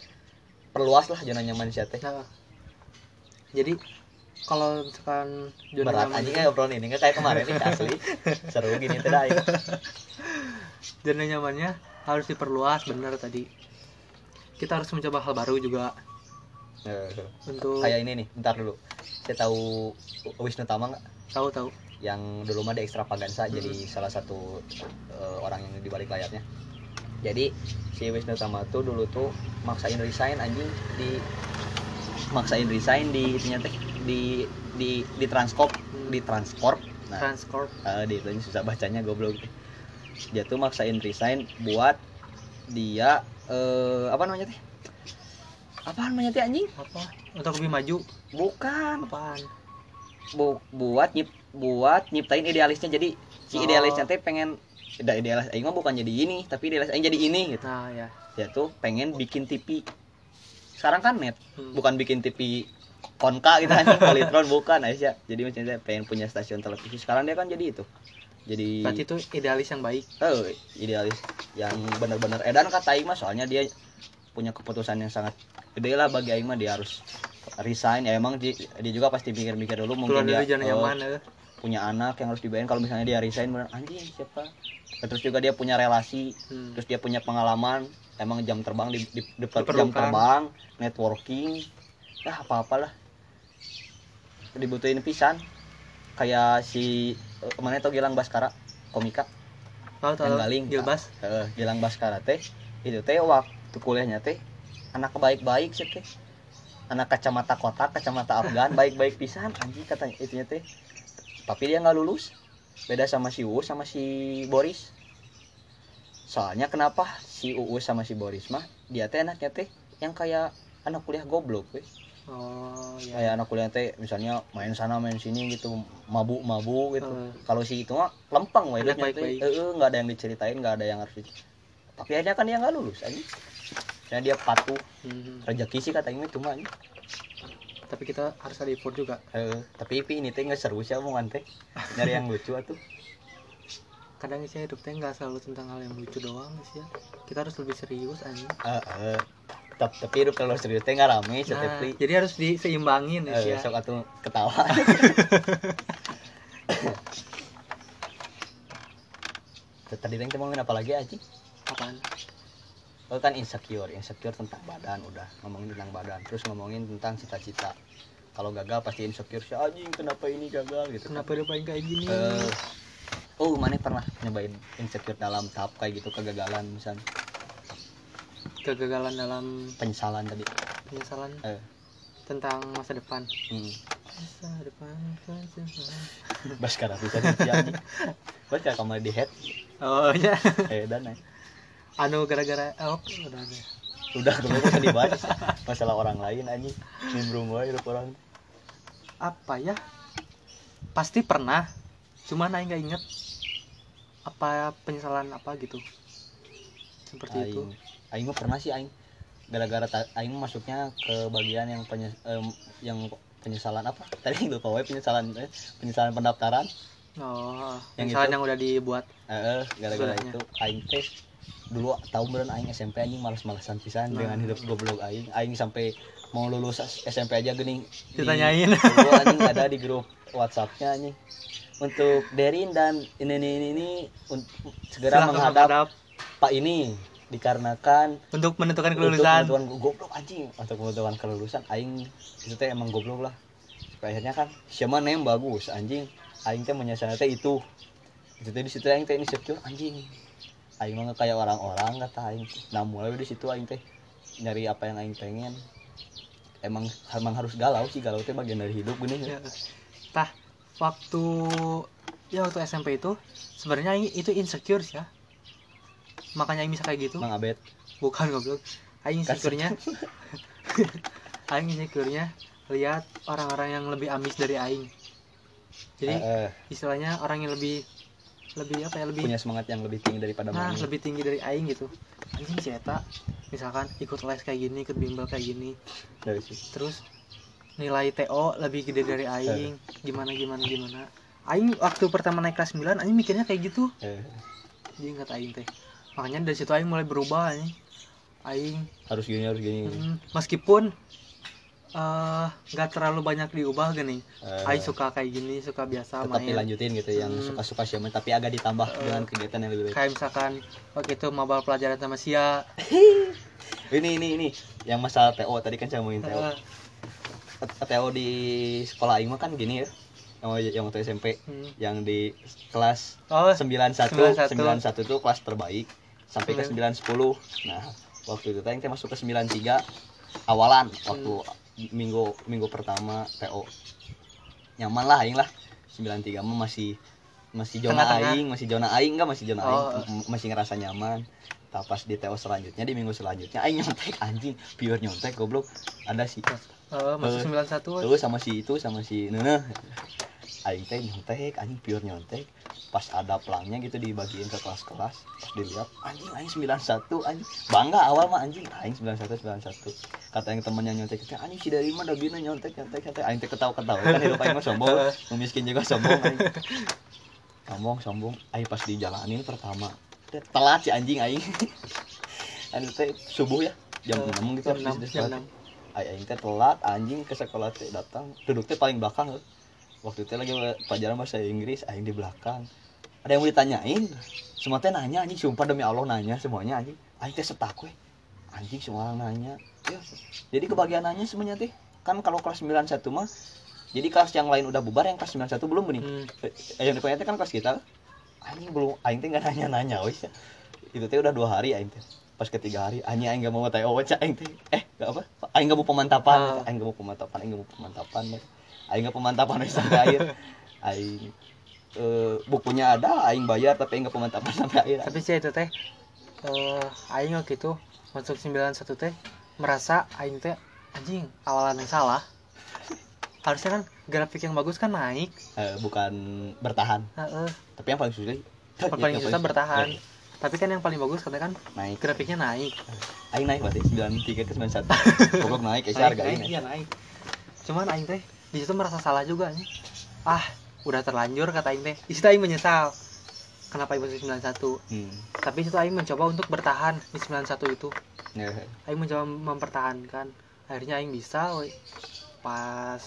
perluas lah zona nyaman sih teh. Nah. Jadi kalau misalkan zona berat nyaman kayak obrolan ini nggak kayak kemarin nih asli. Seru gini teh dah aing. zona nyamannya harus diperluas benar tadi. Kita harus mencoba hal baru juga. Eh, untuk kayak ini nih bentar dulu. Saya tahu Wisnu Tama nggak? Tahu tahu yang dulu mah di ekstravaganza jadi salah satu eh, orang yang di balik layarnya. Jadi si Wisnu Tama tuh dulu tuh maksain resign anjing di maksain resign di itunya teh di di di transkop di transport nah Transcorp. eh, di itu susah bacanya goblok. Dia tuh maksain resign buat dia eh apa namanya teh? Apa namanya teh anjing? Apa? Untuk lebih maju. Bukan. Apaan? Bu, buat nyip buat nyiptain idealisnya. Jadi si Oh. idealisnya teh pengen tidak idealis aing mah bukan jadi ini tapi idealis aing jadi ini gitu. Nah ya dia tuh pengen bikin TV sekarang kan net Hmm. bukan bikin TV konka gitu anjing. Politron bukan Aisyah. Jadi maksudnya pengen punya stasiun televisi. Sekarang dia kan jadi itu. Jadi berarti itu idealis yang baik. Oh, idealis yang benar-benar edan kata Aing mah. Soalnya dia punya keputusan yang sangat gede lah bagi Aing mah. Dia harus resign. Ya emang dia, dia juga pasti mikir-mikir dulu. Keluar mungkin dia dari zona oh, nyaman eh. Punya anak yang harus dibayar. Kalau misalnya dia resign bener anjing siapa? Terus juga dia punya relasi Hmm. terus dia punya pengalaman emang jam terbang di, di, di- jam terbang networking ya apa apalah dibutuhin pisan. Kayak si eh, mana tau Gilang Baskara komika? Tahu tahu galing Gilbas Heeh, Gilang Baskara teh itu teh waktu kuliahnya teh anak baik-baik sih teh. Anak kacamata kotak kacamata Afgan baik-baik pisan anjing katanya itunya teh tapi dia nggak lulus. Beda sama si Uus sama si Boris. Soalnya kenapa si Uus sama si Boris mah dia teh anaknya teh yang kayak anak kuliah goblok weh. oh ya kayak anak kuliah teh misalnya main sana main sini gitu mabuk mabuk gitu. Eh, kalau si itu mah lempeng Anak hidupnya teh. nggak ada yang diceritain nggak ada yang harus tapi akhirnya kan dia nggak lulus aja Karena dia patuh. Hmm. rezeki sih katanya itu mah. Tapi kita harus ada effort juga. Heeh, tapi Ipi ini teh nggak seru sih omongan teh. Nyari yang lucu atuh. Kadang sih hidup teh nggak selalu tentang hal yang lucu doang sih ya. Kita harus lebih serius anjing. Heeh. Tep- tapi hidup kalau serius teh nggak rame sih nah, Tepli. jadi harus diseimbangin Eh, ya. sok atuh ketawa. Tadi teh ngomongin apa lagi aja apaan Oh kan insecure, insecure tentang badan udah ngomongin tentang badan, terus ngomongin tentang cita-cita. Kalau gagal pasti insecure sih anjing kenapa ini gagal gitu. kan. kenapa dia paling kayak gini Eh, oh mana pernah nyobain insecure dalam tahap kayak gitu kegagalan misalnya kegagalan dalam penyesalan tadi. penyesalan Eh, tentang masa depan hmm. masa depan penyesalan. Baskara bisa anjing. Baskara kamu di head, oh ya eh dan eh. Anu gara-gara oh udah ada. Udah dulu bisa dibahas. Masalah orang lain anjing. Nimbrung wae hidup orang. apa ya? Pasti pernah. Cuman aing nggak inget apa penyesalan apa gitu. Seperti itu. Aing aing mah pernah sih aing. Gara-gara aing masuknya ke bagian yang penye, em, yang penyesalan apa? Tadi lupa wae penyesalan eh, penyesalan pendaftaran. Oh Yang penyesalan itu? yang udah dibuat. Eh eh, gara-gara itu. Aing teh dulu tahun beren aing SMP anjing malas-malasan pisan Nah. dengan hidup goblok aing. Aing sampai mau lulus SMP aja gening di- Ditanyain. anjing ada di grup WhatsAppnya anjing. Untuk Derin dan ini ini ini, ini segera Silahkan menghadap Pak ini dikarenakan untuk menentukan untuk kelulusan. menentukan goblok anjing. Untuk menentukan kelulusan aing itu teh emang goblok lah. Akhirnya kan siapa nem bagus anjing. Aing teh menyasar teh itu. Itu teh di situ aing teh insecure anjing aing mah kayak orang-orang kata aing. Nah mulai di situ aing teh nyari apa yang aing pengen. Emang emang harus galau sih galau teh bagian dari hidup gini. Ya. tah waktu ya waktu SMP itu sebenarnya itu insecure sih ya. Makanya aing bisa kayak gitu. Mang Abed. Bukan goblok. Aing insecure-nya. Aing insecure-nya lihat orang-orang yang lebih amis dari aing. Jadi Eh, eh, istilahnya orang yang lebih lebih apa ya lebih punya semangat yang lebih tinggi daripada nah Mang. lebih tinggi dari aing gitu. Anjing si eta misalkan ikut les kayak gini ikut bimbel kayak gini. Dari situ. Terus nilai TO lebih gede dari aing. gimana gimana gimana. Aing waktu pertama naik kelas 9 aing mikirnya kayak gitu. Eh, jadi ingat aing teh. Makanya dari situ aing mulai berubah aing aing harus gini harus gini mm, meskipun eh, nggak terlalu banyak diubah gini. Eh, aing suka kayak gini suka biasa tetap main. dilanjutin gitu yang Hmm. suka-suka siapa tapi agak ditambah Eh. dengan kegiatan yang lebih baik. kayak misalkan waktu itu mabal pelajaran sama sia. Ini ini ini. Yang masalah TO tadi kan saya ngomongin TO eh, TO di sekolah Aing mah kan gini ya. Yang yang waktu SMP hmm. yang di kelas oh 91 91. 91 itu kelas terbaik. Sampai ke 910 nah waktu itu teh masuk ke 93 awalan waktu minggu minggu pertama TO nyaman lah Aing lah. 93 mah masih masih zona aing masih zona aing enggak masih zona Oh. aing M- masih ngerasa nyaman. Nah, pas di TO selanjutnya di minggu selanjutnya aing nyontek anjing. Pure nyontek goblok. Ada si Eh, masuk Eh, 91 Terus sama si itu sama si Nene aing teh nyontek anjing pure nyontek. Pas ada pelangnya gitu dibagiin ke kelas-kelas pas dilihat anjing aing 91 anjing. Bangga awal mah anjing aing 91 91 kata yang temennya nyontek teh anjing si dari mana gini nyontek nyontek nyontek. Aing teh ketawa-ketawa kan hidup aing mah sombong miskin juga sombong aing. Sombong sombong. Aing pas dijalanin pertama teh telat si anjing aing. Aing teh subuh ya jam Eh, 6 gitu jam harus 6 di jam sekolah. 6 Ay, aing teh telat anjing ke sekolah teh datang. Duduk teh paling belakang heuh. Waktu itu lagi pelajaran bahasa Inggris aing di belakang. Ada yang mau ditanyain? Semua teh nanya anjing sumpah demi Allah nanya semuanya anjing. Aing teh setak we anjing semua orang nanya. Ya jadi kebagian nanya semuanya teh. Kan kalau kelas 91 mah jadi kelas yang lain udah bubar yang kelas 91 belum nih Hmm. eh, yang dipanggil teh kan kelas kita. Anjing belum aing teh nggak nanya nanya wes itu teh udah dua hari aing teh. Pas ketiga hari anjing aing gak mau teh oh aing teh. Eh gak apa? Aing gak mau pemantapan Ah. aing gak mau pemantapan aing gak mau pemantapan aing gak pemantapan sampai akhir. Aing eh, bukunya ada aing bayar tapi aing gak pemantapan sampai akhir. Tapi sih itu teh eh aing waktu itu masuk 91 teh merasa aing teh anjing awalan yang salah. Harusnya kan grafik yang bagus kan naik. Eh, bukan bertahan. Heeh. tapi yang paling sulit Yang paling susah bertahan. Eh, tapi kan yang paling bagus katanya kan naik. grafiknya naik. Aing naik berarti 93 ke 91 pokok naik kayak harga naik, ini iya naik. Cuman aing teh di situ merasa salah juga nih ah udah terlanjur kata aing teh. Di situ aing menyesal. Kenapa aing masuk 91 hmm. tapi di situ aing mencoba untuk bertahan di 91 itu. Ya, aing mencoba mempertahankan. Akhirnya aing bisa we. pas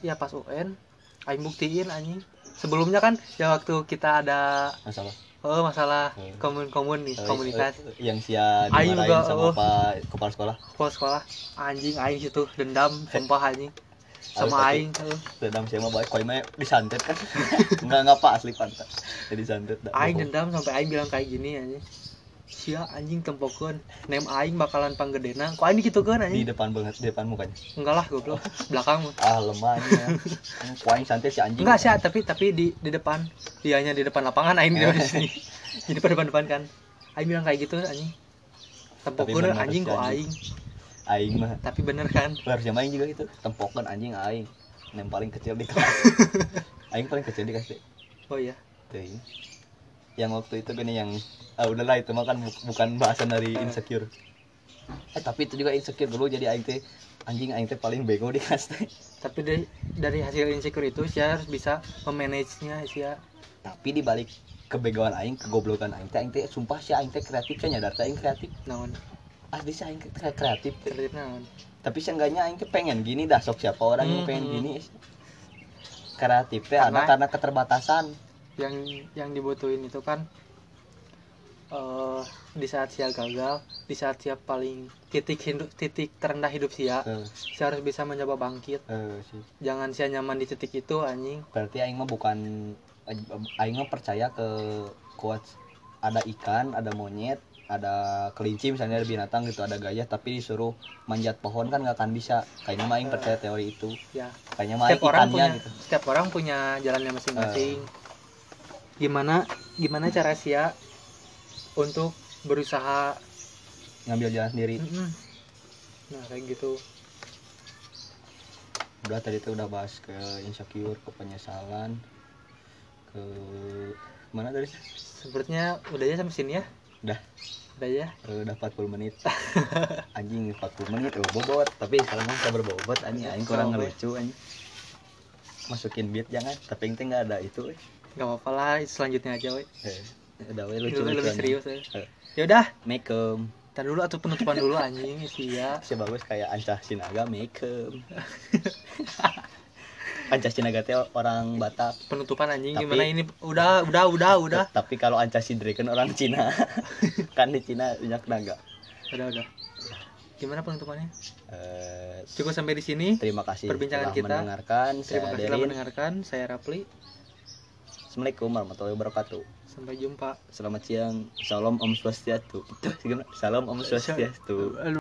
ya pas UN aing buktiin anjing. Sebelumnya kan ya waktu kita ada masalah. Oh masalah Hmm. komun-komun nih Eh, komunitas. eh, yang sia Aing dimarahin juga, sama oh. pak kepala sekolah. Kepala sekolah. Anjing aing situ dendam sumpah anjing sama aing eh. dendam siapa baik koi mah disantet kan nggak nggak pak asli pantat jadi santet aing dendam sampai aing bilang kayak gini anjing. Sia anjing tempokeun nem aing bakalan panggedena. Kok aing gitu kan di anjing depan banget di depan mukanya. Enggak lah goblok. Belakang mah. ah lemahnya kuaing santet si anjing? Enggak sih tapi tapi di di depan. Dianya di depan lapangan aing di depan sini. Di depan depan depan kan. Aing bilang kayak gitu anjing. Tempokeun anjing kok aing aing mah. Tapi bener kan? Harusnya main juga itu tempokan anjing aing. Yang paling kecil di kelas. Aing paling kecil di kelas deh oh iya. Teuing. yang waktu itu gini yang ah udahlah itu mah kan bu- bukan bahasan dari insecure. Eh tapi itu juga insecure dulu jadi aing teh anjing aing teh paling bego di kelas teh tapi dari dari hasil insecure itu sih harus bisa memanage nya sih ya tapi dibalik kebegoan aing kegoblokan aing teh aing teh sumpah sih aing teh kreatif kan nyadar teh aing kreatif. Naon asli sih aing kreatif. Kreatif naon? Tapi seenggaknya aing pengen gini dah sok siapa orang yang pengen hmm. gini. Kreatif teh ada Karena- karena keterbatasan. yang yang dibutuhin itu kan eh di saat sia gagal di saat sia paling titik hidup titik terendah hidup sia Eh, sia harus bisa mencoba bangkit. Eh, sih. Jangan sia nyaman di titik itu anjing. Berarti aing mah bukan aing mah percaya ke quotes ada ikan ada monyet ada kelinci misalnya ada binatang gitu ada gajah tapi disuruh manjat pohon kan nggak akan bisa. Kayaknya mah aing percaya teori itu. Ya. Kayaknya mah aing setiap orang punya gitu. setiap orang punya jalannya masing-masing. Gimana gimana cara sia untuk berusaha ngambil jalan sendiri. Mm-mm. nah kayak gitu. Udah tadi tuh udah bahas ke insecure ke penyesalan ke mana tadi? Sepertinya udah ya sampai sini ya udah udah ya? Eh, udah 40 menit. Anjing 40 menit oh bobot. Tapi sekarang mah sabar bobot anjing. Aing kurang ngelucu anjing. Masukin beat jangan. Tapi yang teh nggak ada itu eh. nggak apa-apa lah selanjutnya aja we Eh, udah we lucu Dulu lebih serius ya. Eh. ya udah. Mekem. Ntar dulu atau penutupan dulu anjing sia si bagus kayak Ancah Sinaga Mekem Ancah Sinaga teh orang Batak. Penutupan anjing Tapi- gimana ini? Udah udah udah udah. tapi kalau Ancah Sidre kan orang Cina kan di Cina banyak naga. Udah udah. Gimana penutupannya? Eh, cukup sampai di sini. terima kasih Perbincangan telah kita. mendengarkan. Terima saya kasih telah mendengarkan. Saya Rapli. Assalamualaikum warahmatullahi wabarakatuh. Sampai jumpa. Selamat siang. Salam Om Swastiastu. Salam Om Swastiastu.